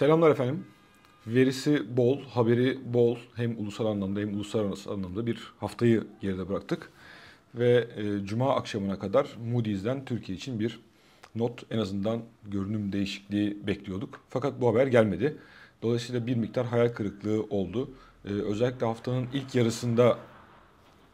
Selamlar efendim. Verisi bol, haberi bol hem ulusal anlamda hem uluslararası anlamda bir haftayı geride bıraktık. Ve e, Cuma akşamına kadar Moody's'den Türkiye için bir not en azından görünüm değişikliği bekliyorduk. Fakat bu haber gelmedi. Dolayısıyla bir miktar hayal kırıklığı oldu. E, özellikle haftanın ilk yarısında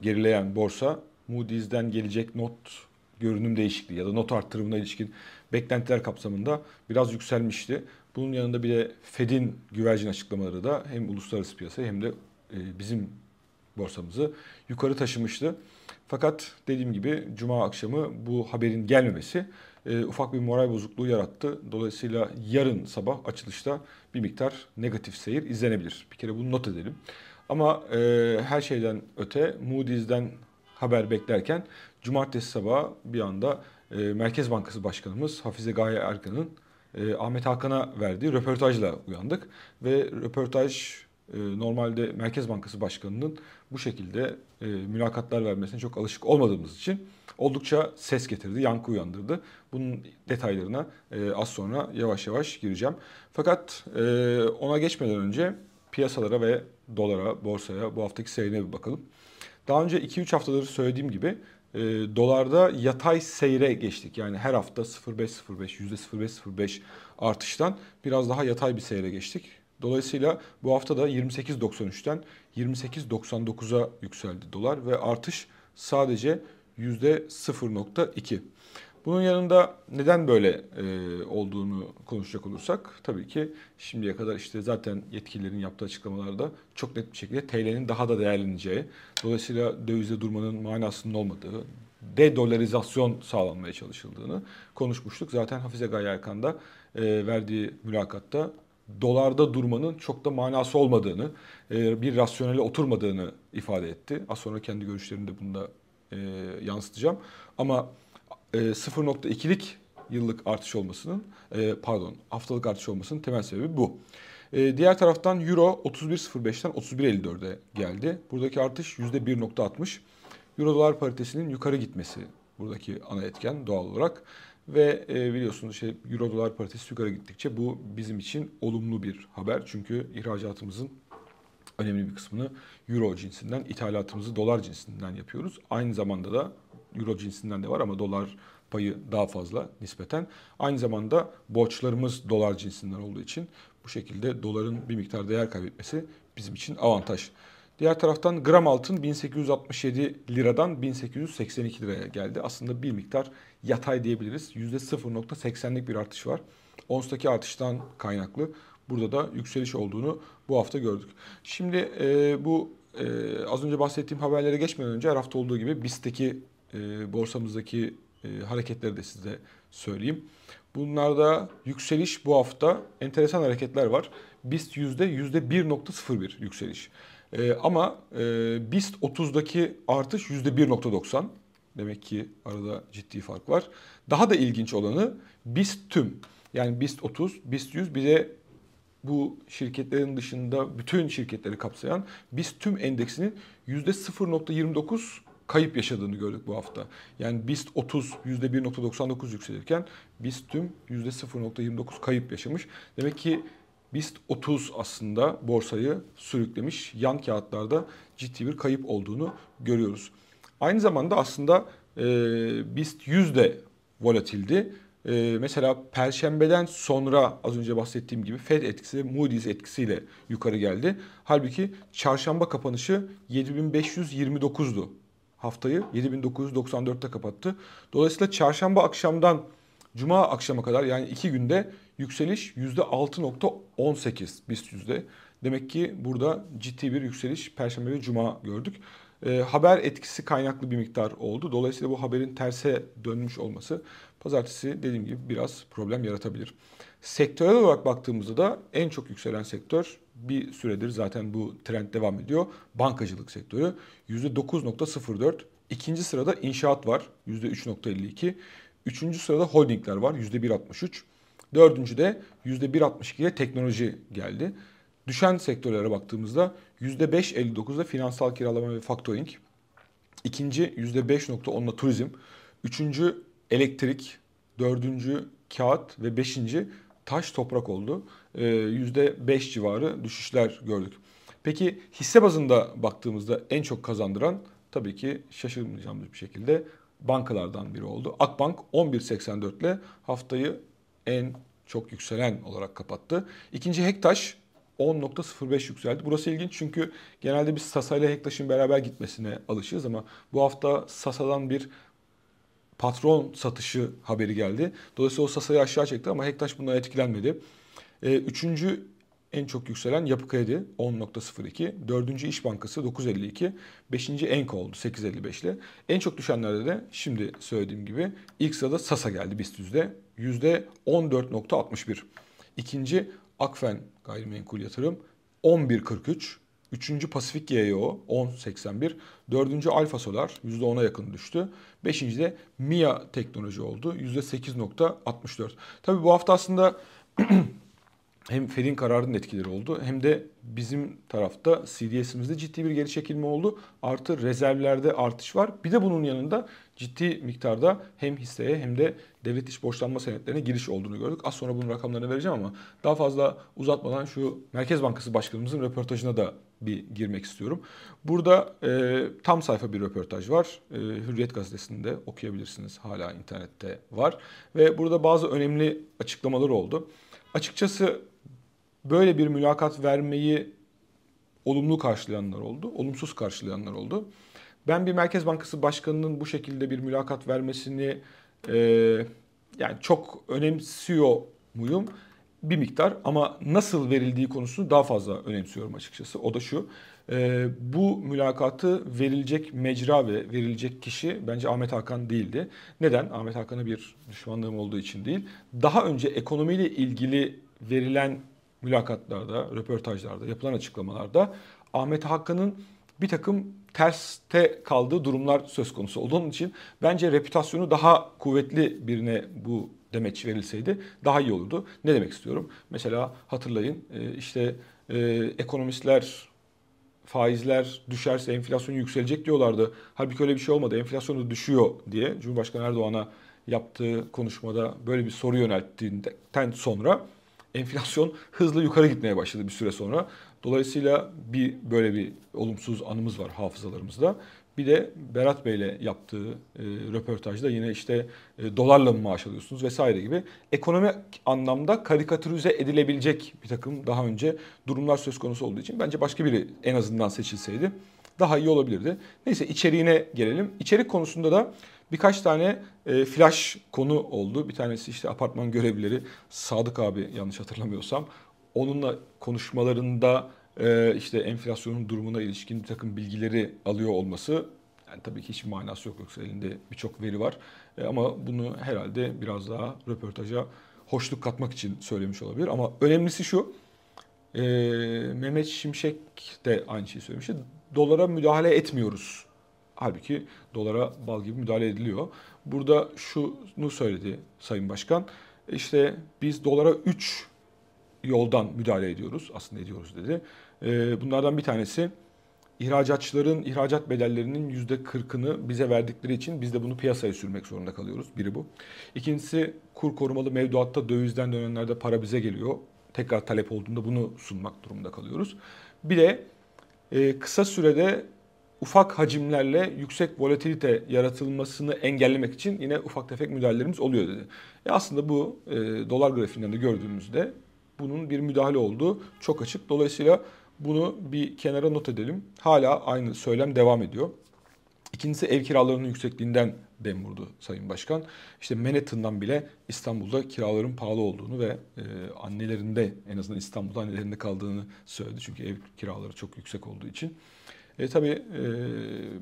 gerileyen borsa Moody's'den gelecek not görünüm değişikliği ya da not arttırımına ilişkin beklentiler kapsamında biraz yükselmişti. Bunun yanında bir de Fed'in güvercin açıklamaları da hem uluslararası piyasayı hem de e, bizim borsamızı yukarı taşımıştı. Fakat dediğim gibi cuma akşamı bu haberin gelmemesi e, ufak bir moral bozukluğu yarattı. Dolayısıyla yarın sabah açılışta bir miktar negatif seyir izlenebilir. Bir kere bunu not edelim. Ama e, her şeyden öte Moody's'den haber beklerken cumartesi sabahı bir anda e, Merkez Bankası Başkanımız Hafize Gaye Erkan'ın e, Ahmet Hakan'a verdiği röportajla uyandık. Ve röportaj e, normalde Merkez Bankası Başkanı'nın bu şekilde e, mülakatlar vermesine çok alışık olmadığımız için oldukça ses getirdi, yankı uyandırdı. Bunun detaylarına e, az sonra yavaş yavaş gireceğim. Fakat e, ona geçmeden önce piyasalara ve dolara, borsaya bu haftaki seyrine bir bakalım. Daha önce 2-3 haftadır söylediğim gibi e, dolarda yatay seyre geçtik. Yani her hafta 0.5-0.5, %0.5-0.5 artıştan biraz daha yatay bir seyre geçtik. Dolayısıyla bu hafta da 28.93'ten 28.99'a yükseldi dolar ve artış sadece %0.2. Bunun yanında neden böyle e, olduğunu konuşacak olursak tabii ki şimdiye kadar işte zaten yetkililerin yaptığı açıklamalarda çok net bir şekilde TL'nin daha da değerleneceği, dolayısıyla dövizde durmanın manasının olmadığı, de-dolarizasyon sağlanmaya çalışıldığını konuşmuştuk. Zaten Hafize Gaye Erkan da e, verdiği mülakatta dolarda durmanın çok da manası olmadığını, e, bir rasyonele oturmadığını ifade etti. Az sonra kendi görüşlerini de bunda e, yansıtacağım. Ama 0.2'lik e, yıllık artış olmasının e, pardon haftalık artış olmasının temel sebebi bu. E, diğer taraftan Euro 31.05'ten 31.54'e geldi. Buradaki artış %1.60. Euro dolar paritesinin yukarı gitmesi buradaki ana etken doğal olarak. Ve biliyorsunuz şey Euro dolar paritesi yukarı gittikçe bu bizim için olumlu bir haber. Çünkü ihracatımızın önemli bir kısmını Euro cinsinden, ithalatımızı dolar cinsinden yapıyoruz. Aynı zamanda da Euro cinsinden de var ama dolar payı daha fazla nispeten. Aynı zamanda borçlarımız dolar cinsinden olduğu için bu şekilde doların bir miktar değer kaybetmesi bizim için avantaj. Diğer taraftan gram altın 1867 liradan 1882 liraya geldi. Aslında bir miktar yatay diyebiliriz. %0.80'lik bir artış var. Ons'taki artıştan kaynaklı. Burada da yükseliş olduğunu bu hafta gördük. Şimdi e, bu e, az önce bahsettiğim haberlere geçmeden önce her hafta olduğu gibi BIST'teki e, borsamızdaki e, hareketleri de size söyleyeyim. Bunlarda yükseliş bu hafta enteresan hareketler var. BIST yüzde yüzde 1.01 yükseliş. E, ama e, BIST 30'daki artış yüzde 1.90. Demek ki arada ciddi fark var. Daha da ilginç olanı BIST tüm. Yani BIST 30, BIST 100 bir de bu şirketlerin dışında bütün şirketleri kapsayan BIST tüm endeksinin %0.29 kayıp yaşadığını gördük bu hafta. Yani BIST 30 %1.99 yükselirken BIST tüm %0.29 kayıp yaşamış. Demek ki BIST 30 aslında borsayı sürüklemiş. Yan kağıtlarda ciddi bir kayıp olduğunu görüyoruz. Aynı zamanda aslında e, BIST 100 de volatildi. Ee, mesela Perşembeden sonra az önce bahsettiğim gibi Fed etkisi Moody's etkisiyle yukarı geldi. Halbuki çarşamba kapanışı 7529'du haftayı 7994'te kapattı. Dolayısıyla çarşamba akşamdan cuma akşama kadar yani iki günde yükseliş %6.18 BIST yüzde. Demek ki burada ciddi bir yükseliş Perşembe ve Cuma gördük. E, haber etkisi kaynaklı bir miktar oldu. Dolayısıyla bu haberin terse dönmüş olması pazartesi dediğim gibi biraz problem yaratabilir. Sektörel olarak baktığımızda da en çok yükselen sektör bir süredir zaten bu trend devam ediyor. Bankacılık sektörü %9.04. İkinci sırada inşaat var %3.52. Üçüncü sırada holdingler var %1.63. Dördüncü de %1.62 ile teknoloji geldi. Düşen sektörlere baktığımızda %5.59'da finansal kiralama ve factoring. İkinci %5.10'la turizm. Üçüncü elektrik. Dördüncü kağıt ve beşinci taş toprak oldu. E, %5 civarı düşüşler gördük. Peki hisse bazında baktığımızda en çok kazandıran tabii ki şaşırmayacağımız bir şekilde bankalardan biri oldu. Akbank 11.84 ile haftayı en çok yükselen olarak kapattı. İkinci Hektaş 10.05 yükseldi. Burası ilginç çünkü genelde biz Sasa ile Hektaş'ın beraber gitmesine alışırız ama bu hafta Sasa'dan bir patron satışı haberi geldi. Dolayısıyla o Sasa'yı aşağı çekti ama Hektaş bundan etkilenmedi. Ee, üçüncü en çok yükselen Yapı Kredi 10.02, dördüncü İş Bankası 9.52, beşinci Enko oldu 8.55 ile. En çok düşenlerde de şimdi söylediğim gibi ilk sırada Sasa geldi BIST yüzde 14.61. İkinci Akfen Gayrimenkul Yatırım 11.43. Üçüncü Pasifik GEO 10.81. Dördüncü Alfa Solar %10'a yakın düştü. Beşinci de MIA Teknoloji oldu %8.64. Tabii bu hafta aslında hem Fed'in kararının etkileri oldu hem de bizim tarafta CDS'imizde ciddi bir geri çekilme oldu. Artı rezervlerde artış var. Bir de bunun yanında ciddi miktarda hem hisseye hem de devlet iş borçlanma senetlerine giriş olduğunu gördük. Az sonra bunun rakamlarını vereceğim ama daha fazla uzatmadan şu Merkez Bankası Başkanımızın röportajına da bir girmek istiyorum. Burada e, tam sayfa bir röportaj var. E, Hürriyet gazetesinde okuyabilirsiniz. Hala internette var. Ve burada bazı önemli açıklamalar oldu. Açıkçası böyle bir mülakat vermeyi olumlu karşılayanlar oldu, olumsuz karşılayanlar oldu. Ben bir Merkez Bankası Başkanı'nın bu şekilde bir mülakat vermesini e, yani çok önemsiyor muyum? Bir miktar ama nasıl verildiği konusunu daha fazla önemsiyorum açıkçası. O da şu, e, bu mülakatı verilecek mecra ve verilecek kişi bence Ahmet Hakan değildi. Neden? Ahmet Hakan'a bir düşmanlığım olduğu için değil. Daha önce ekonomiyle ilgili verilen mülakatlarda, röportajlarda, yapılan açıklamalarda Ahmet Hakan'ın bir takım terste kaldığı durumlar söz konusu olduğu için bence reputasyonu daha kuvvetli birine bu demeç verilseydi daha iyi olurdu. Ne demek istiyorum? Mesela hatırlayın e, işte e, ekonomistler faizler düşerse enflasyon yükselecek diyorlardı. Halbuki öyle bir şey olmadı. Enflasyon da düşüyor diye Cumhurbaşkanı Erdoğan'a yaptığı konuşmada böyle bir soru yönelttiğinden sonra enflasyon hızlı yukarı gitmeye başladı bir süre sonra. Dolayısıyla bir böyle bir olumsuz anımız var hafızalarımızda. Bir de Berat Bey'le yaptığı e, röportajda yine işte e, dolarla mı maaş alıyorsunuz vesaire gibi ekonomik anlamda karikatürize edilebilecek bir takım daha önce durumlar söz konusu olduğu için bence başka biri en azından seçilseydi daha iyi olabilirdi. Neyse içeriğine gelelim. İçerik konusunda da birkaç tane e, flash konu oldu. Bir tanesi işte apartman görevlileri Sadık abi yanlış hatırlamıyorsam. Onunla konuşmalarında e, işte enflasyonun durumuna ilişkin bir takım bilgileri alıyor olması yani tabii ki hiçbir manası yok yoksa elinde birçok veri var. E, ama bunu herhalde biraz daha röportaja hoşluk katmak için söylemiş olabilir. Ama önemlisi şu, e, Mehmet Şimşek de aynı şeyi söylemişti. Dolara müdahale etmiyoruz. Halbuki dolara bal gibi müdahale ediliyor. Burada şunu söyledi Sayın Başkan. İşte biz dolara 3 yoldan müdahale ediyoruz. Aslında ediyoruz dedi. Ee, bunlardan bir tanesi ihracatçıların ihracat bedellerinin %40'ını bize verdikleri için biz de bunu piyasaya sürmek zorunda kalıyoruz. Biri bu. İkincisi kur korumalı mevduatta dövizden dönenlerde para bize geliyor. Tekrar talep olduğunda bunu sunmak durumunda kalıyoruz. Bir de e, kısa sürede ufak hacimlerle yüksek volatilite yaratılmasını engellemek için yine ufak tefek müdahalelerimiz oluyor dedi. E aslında bu e, dolar grafiğinden de gördüğümüzde bunun bir müdahale olduğu çok açık. Dolayısıyla bunu bir kenara not edelim. Hala aynı söylem devam ediyor. İkincisi ev kiralarının yüksekliğinden dem vurdu Sayın Başkan. İşte Manhattan'dan bile İstanbul'da kiraların pahalı olduğunu ve e, annelerinde en azından İstanbul'da annelerinde kaldığını söyledi. Çünkü ev kiraları çok yüksek olduğu için. E, tabii e,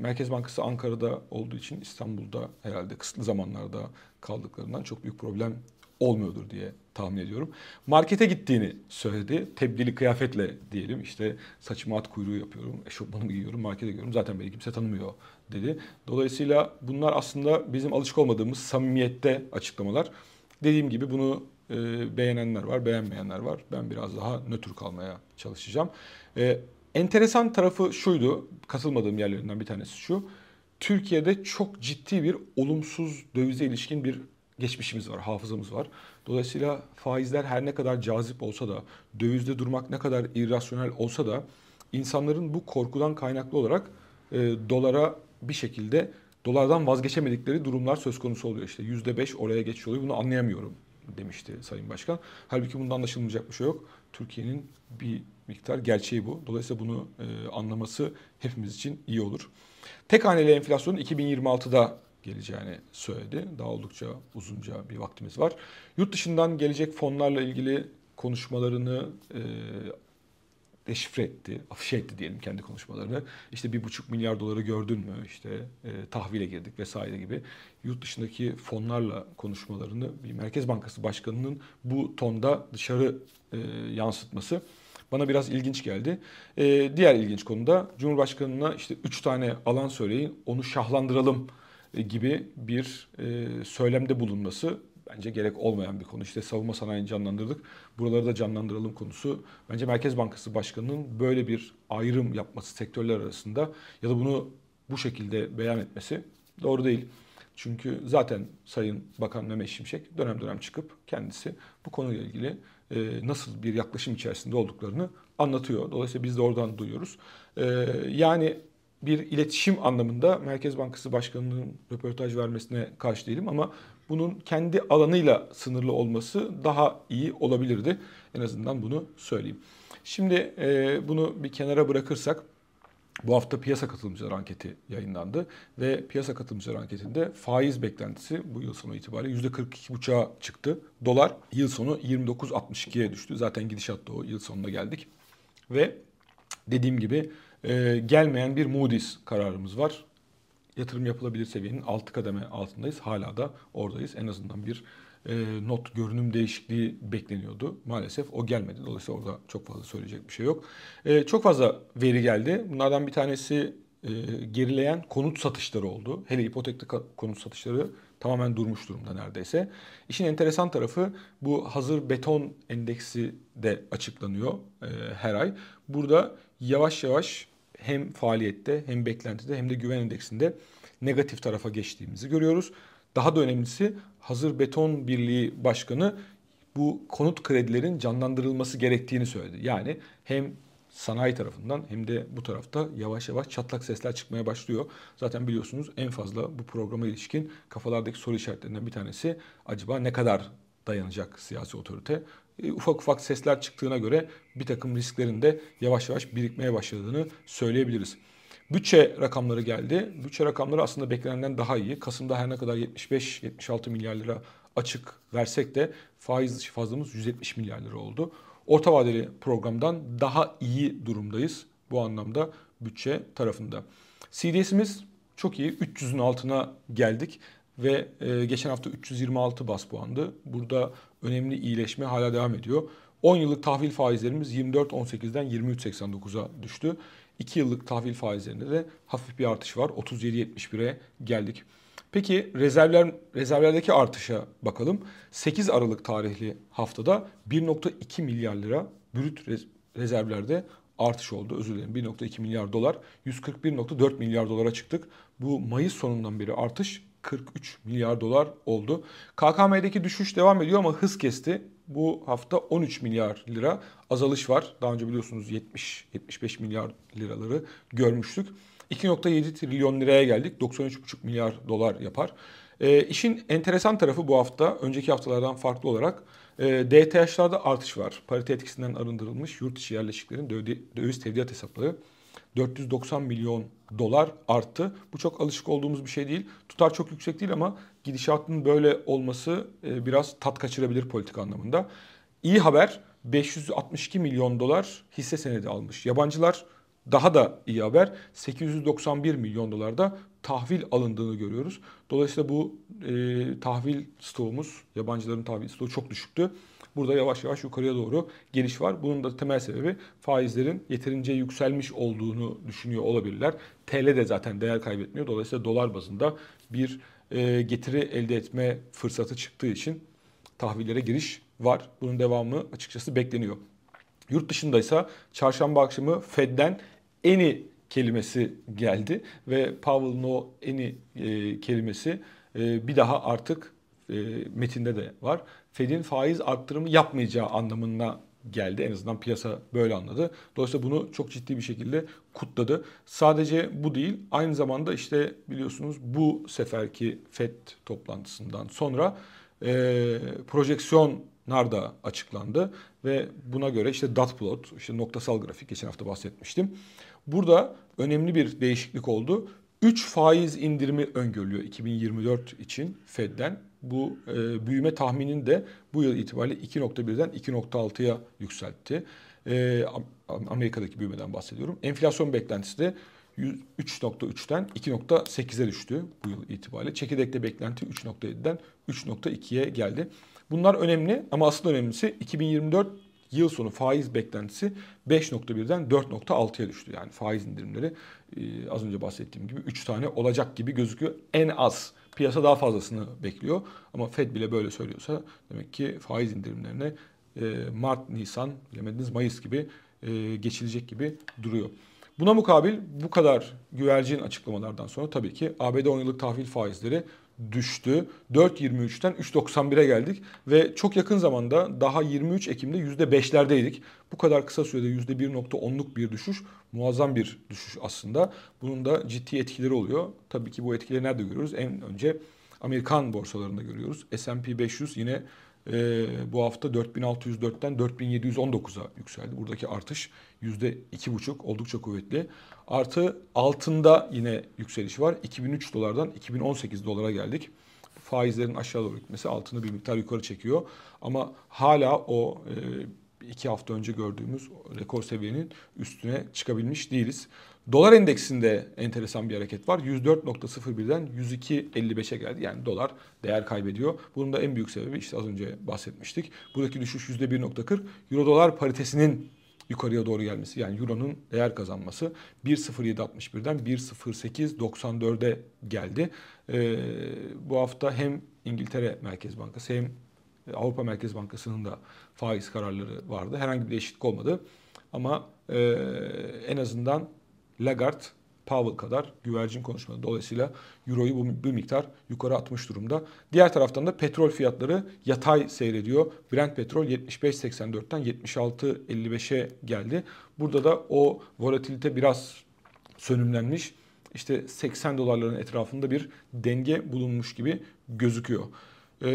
Merkez Bankası Ankara'da olduğu için İstanbul'da herhalde kısıtlı zamanlarda kaldıklarından çok büyük problem olmuyordur diye tahmin ediyorum. Markete gittiğini söyledi. Tebdili kıyafetle diyelim işte saçımı at kuyruğu yapıyorum, eşofmanımı giyiyorum, markete gidiyorum. Zaten beni kimse tanımıyor dedi. Dolayısıyla bunlar aslında bizim alışık olmadığımız samimiyette açıklamalar. Dediğim gibi bunu e, beğenenler var, beğenmeyenler var. Ben biraz daha nötr kalmaya çalışacağım. E, enteresan tarafı şuydu, katılmadığım yerlerinden bir tanesi şu. Türkiye'de çok ciddi bir olumsuz dövize ilişkin bir geçmişimiz var, hafızamız var. Dolayısıyla faizler her ne kadar cazip olsa da, dövizde durmak ne kadar irrasyonel olsa da insanların bu korkudan kaynaklı olarak e, dolara bir şekilde dolardan vazgeçemedikleri durumlar söz konusu oluyor. İşte yüzde beş oraya geçiş oluyor. Bunu anlayamıyorum demişti Sayın Başkan. Halbuki bunda anlaşılmayacak bir şey yok. Türkiye'nin bir miktar gerçeği bu. Dolayısıyla bunu e, anlaması hepimiz için iyi olur. Tek haneli enflasyonun 2026'da geleceğini söyledi. Daha oldukça uzunca bir vaktimiz var. Yurt dışından gelecek fonlarla ilgili konuşmalarını e, deşifre etti, afişe etti diyelim kendi konuşmalarını. İşte bir buçuk milyar doları gördün mü? İşte e, tahvile girdik vesaire gibi yurt dışındaki fonlarla konuşmalarını bir Merkez Bankası Başkanı'nın bu tonda dışarı e, yansıtması bana biraz ilginç geldi. E, diğer ilginç konuda Cumhurbaşkanı'na işte üç tane alan söyleyin, onu şahlandıralım gibi bir e, söylemde bulunması bence gerek olmayan bir konu. İşte savunma sanayini canlandırdık. Buraları da canlandıralım konusu. Bence Merkez Bankası Başkanı'nın böyle bir ayrım yapması sektörler arasında ya da bunu bu şekilde beyan etmesi doğru değil. Çünkü zaten Sayın Bakan Mehmet Şimşek dönem dönem çıkıp kendisi bu konuyla ilgili e, nasıl bir yaklaşım içerisinde olduklarını anlatıyor. Dolayısıyla biz de oradan duyuyoruz. E, yani bir iletişim anlamında Merkez Bankası Başkanı'nın röportaj vermesine karşı değilim ama bunun kendi alanıyla sınırlı olması daha iyi olabilirdi. En azından bunu söyleyeyim. Şimdi e, bunu bir kenara bırakırsak bu hafta piyasa katılımcılar anketi yayınlandı ve piyasa katılımcılar anketinde faiz beklentisi bu yıl sonu itibariyle %42,5'a çıktı. Dolar yıl sonu 29.62'ye düştü. Zaten gidişat da o yıl sonuna geldik. Ve dediğim gibi e, gelmeyen bir Moody's kararımız var. Yatırım yapılabilir seviyenin 6 kademe altındayız. Hala da oradayız. En azından bir e, not görünüm değişikliği bekleniyordu. Maalesef o gelmedi. Dolayısıyla orada çok fazla söyleyecek bir şey yok. E, çok fazla veri geldi. Bunlardan bir tanesi e, gerileyen konut satışları oldu. Hele ipotekli konut satışları tamamen durmuş durumda neredeyse. İşin enteresan tarafı bu hazır beton endeksi de açıklanıyor e, her ay. Burada yavaş yavaş hem faaliyette hem beklentide hem de güven endeksinde negatif tarafa geçtiğimizi görüyoruz. Daha da önemlisi Hazır Beton Birliği Başkanı bu konut kredilerin canlandırılması gerektiğini söyledi. Yani hem sanayi tarafından hem de bu tarafta yavaş yavaş çatlak sesler çıkmaya başlıyor. Zaten biliyorsunuz en fazla bu programa ilişkin kafalardaki soru işaretlerinden bir tanesi acaba ne kadar dayanacak siyasi otorite? E, ufak ufak sesler çıktığına göre bir takım risklerin de yavaş yavaş birikmeye başladığını söyleyebiliriz. Bütçe rakamları geldi. Bütçe rakamları aslında beklenenden daha iyi. Kasım'da her ne kadar 75-76 milyar lira açık versek de faiz fazlamız 170 milyar lira oldu. Orta vadeli programdan daha iyi durumdayız bu anlamda bütçe tarafında. CDS'imiz çok iyi. 300'ün altına geldik ve e, geçen hafta 326 bas puandı. Burada önemli iyileşme hala devam ediyor. 10 yıllık tahvil faizlerimiz 24.18'den 23.89'a düştü. 2 yıllık tahvil faizlerinde de hafif bir artış var. 37.71'e geldik. Peki rezervler rezervlerdeki artışa bakalım. 8 Aralık tarihli haftada 1.2 milyar lira brüt rezervlerde artış oldu. Özür dilerim 1.2 milyar dolar 141.4 milyar dolara çıktık. Bu Mayıs sonundan beri artış 43 milyar dolar oldu. KKM'deki düşüş devam ediyor ama hız kesti. Bu hafta 13 milyar lira azalış var. Daha önce biliyorsunuz 70-75 milyar liraları görmüştük. 2.7 trilyon liraya geldik. 93,5 milyar dolar yapar. E, işin enteresan tarafı bu hafta önceki haftalardan farklı olarak e, DTH'larda artış var. Parite etkisinden arındırılmış yurt içi yerleşiklerin döviz tevdiat hesapları 490 milyon dolar arttı. Bu çok alışık olduğumuz bir şey değil. Tutar çok yüksek değil ama gidişatın böyle olması e, biraz tat kaçırabilir politik anlamında. İyi haber 562 milyon dolar hisse senedi almış. Yabancılar daha da iyi haber 891 milyon dolarda tahvil alındığını görüyoruz. Dolayısıyla bu e, tahvil stoğumuz, yabancıların tahvil stoğu çok düşüktü. Burada yavaş yavaş yukarıya doğru geliş var. Bunun da temel sebebi faizlerin yeterince yükselmiş olduğunu düşünüyor olabilirler. TL de zaten değer kaybetmiyor. Dolayısıyla dolar bazında bir e, getiri elde etme fırsatı çıktığı için tahvillere giriş var. Bunun devamı açıkçası bekleniyor. Yurt dışında ise çarşamba akşamı Fed'den eni kelimesi geldi ve Powell'ın o eni e, kelimesi e, bir daha artık metinde de var. Fed'in faiz arttırımı yapmayacağı anlamına geldi. En azından piyasa böyle anladı. Dolayısıyla bunu çok ciddi bir şekilde kutladı. Sadece bu değil, aynı zamanda işte biliyorsunuz bu seferki FED toplantısından sonra e, projeksiyonlar da açıklandı ve buna göre işte dot plot, işte noktasal grafik geçen hafta bahsetmiştim. Burada önemli bir değişiklik oldu. 3 faiz indirimi öngörülüyor 2024 için Fed'den. Bu e, büyüme tahminini de bu yıl itibariyle 2.1'den 2.6'ya yükseltti. E, Amerika'daki büyümeden bahsediyorum. Enflasyon beklentisi de 3.3'ten 2.8'e düştü bu yıl itibariyle. Çekirdekte beklenti 3.7'den 3.2'ye geldi. Bunlar önemli ama asıl önemlisi 2024 yıl sonu faiz beklentisi 5.1'den 4.6'ya düştü. Yani faiz indirimleri e, az önce bahsettiğim gibi 3 tane olacak gibi gözüküyor. En az piyasa daha fazlasını bekliyor. Ama Fed bile böyle söylüyorsa demek ki faiz indirimlerine e, Mart, Nisan, bilemediniz Mayıs gibi e, geçilecek gibi duruyor. Buna mukabil bu kadar güvercin açıklamalardan sonra tabii ki ABD 10 yıllık tahvil faizleri düştü. 4.23'ten 3.91'e geldik ve çok yakın zamanda daha 23 Ekim'de %5'lerdeydik. Bu kadar kısa sürede %1.10'luk bir düşüş muazzam bir düşüş aslında. Bunun da ciddi etkileri oluyor. Tabii ki bu etkileri nerede görüyoruz? En önce Amerikan borsalarında görüyoruz. S&P 500 yine e, bu hafta 4604'ten 4719'a yükseldi. Buradaki artış %2,5 oldukça kuvvetli. Artı altında yine yükseliş var. 2003 dolardan 2018 dolara geldik. Faizlerin aşağı doğru gitmesi altını bir miktar yukarı çekiyor. Ama hala o e, iki hafta önce gördüğümüz rekor seviyenin üstüne çıkabilmiş değiliz. Dolar endeksinde enteresan bir hareket var. 104.01'den 102.55'e geldi. Yani dolar değer kaybediyor. Bunun da en büyük sebebi işte az önce bahsetmiştik. Buradaki düşüş %1.40. Euro dolar paritesinin yukarıya doğru gelmesi yani euronun değer kazanması 1.0761'den 1.0894'e geldi. Ee, bu hafta hem İngiltere Merkez Bankası hem Avrupa Merkez Bankası'nın da faiz kararları vardı. Herhangi bir değişiklik olmadı. Ama e, en azından Lagarde Powell kadar güvercin konuşmadı. Dolayısıyla Euro'yu bu bir miktar yukarı atmış durumda. Diğer taraftan da petrol fiyatları yatay seyrediyor. Brent petrol 75.84'ten 76.55'e geldi. Burada da o volatilite biraz sönümlenmiş. İşte 80 dolarların etrafında bir denge bulunmuş gibi gözüküyor. Ee,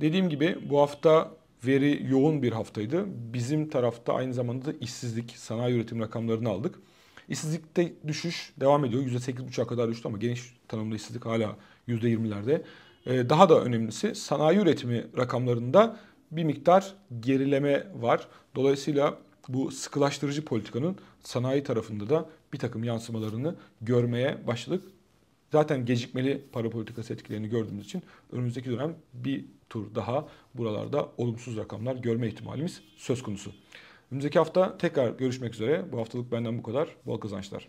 dediğim gibi bu hafta veri yoğun bir haftaydı. Bizim tarafta aynı zamanda da işsizlik, sanayi üretim rakamlarını aldık. İşsizlikte düşüş devam ediyor. %8,5'a kadar düştü ama geniş tanımlı işsizlik hala %20'lerde. Ee, daha da önemlisi sanayi üretimi rakamlarında bir miktar gerileme var. Dolayısıyla bu sıkılaştırıcı politikanın sanayi tarafında da bir takım yansımalarını görmeye başladık. Zaten gecikmeli para politikası etkilerini gördüğümüz için önümüzdeki dönem bir tur daha buralarda olumsuz rakamlar görme ihtimalimiz söz konusu. Önümüzdeki hafta tekrar görüşmek üzere. Bu haftalık benden bu kadar. Bol kazançlar.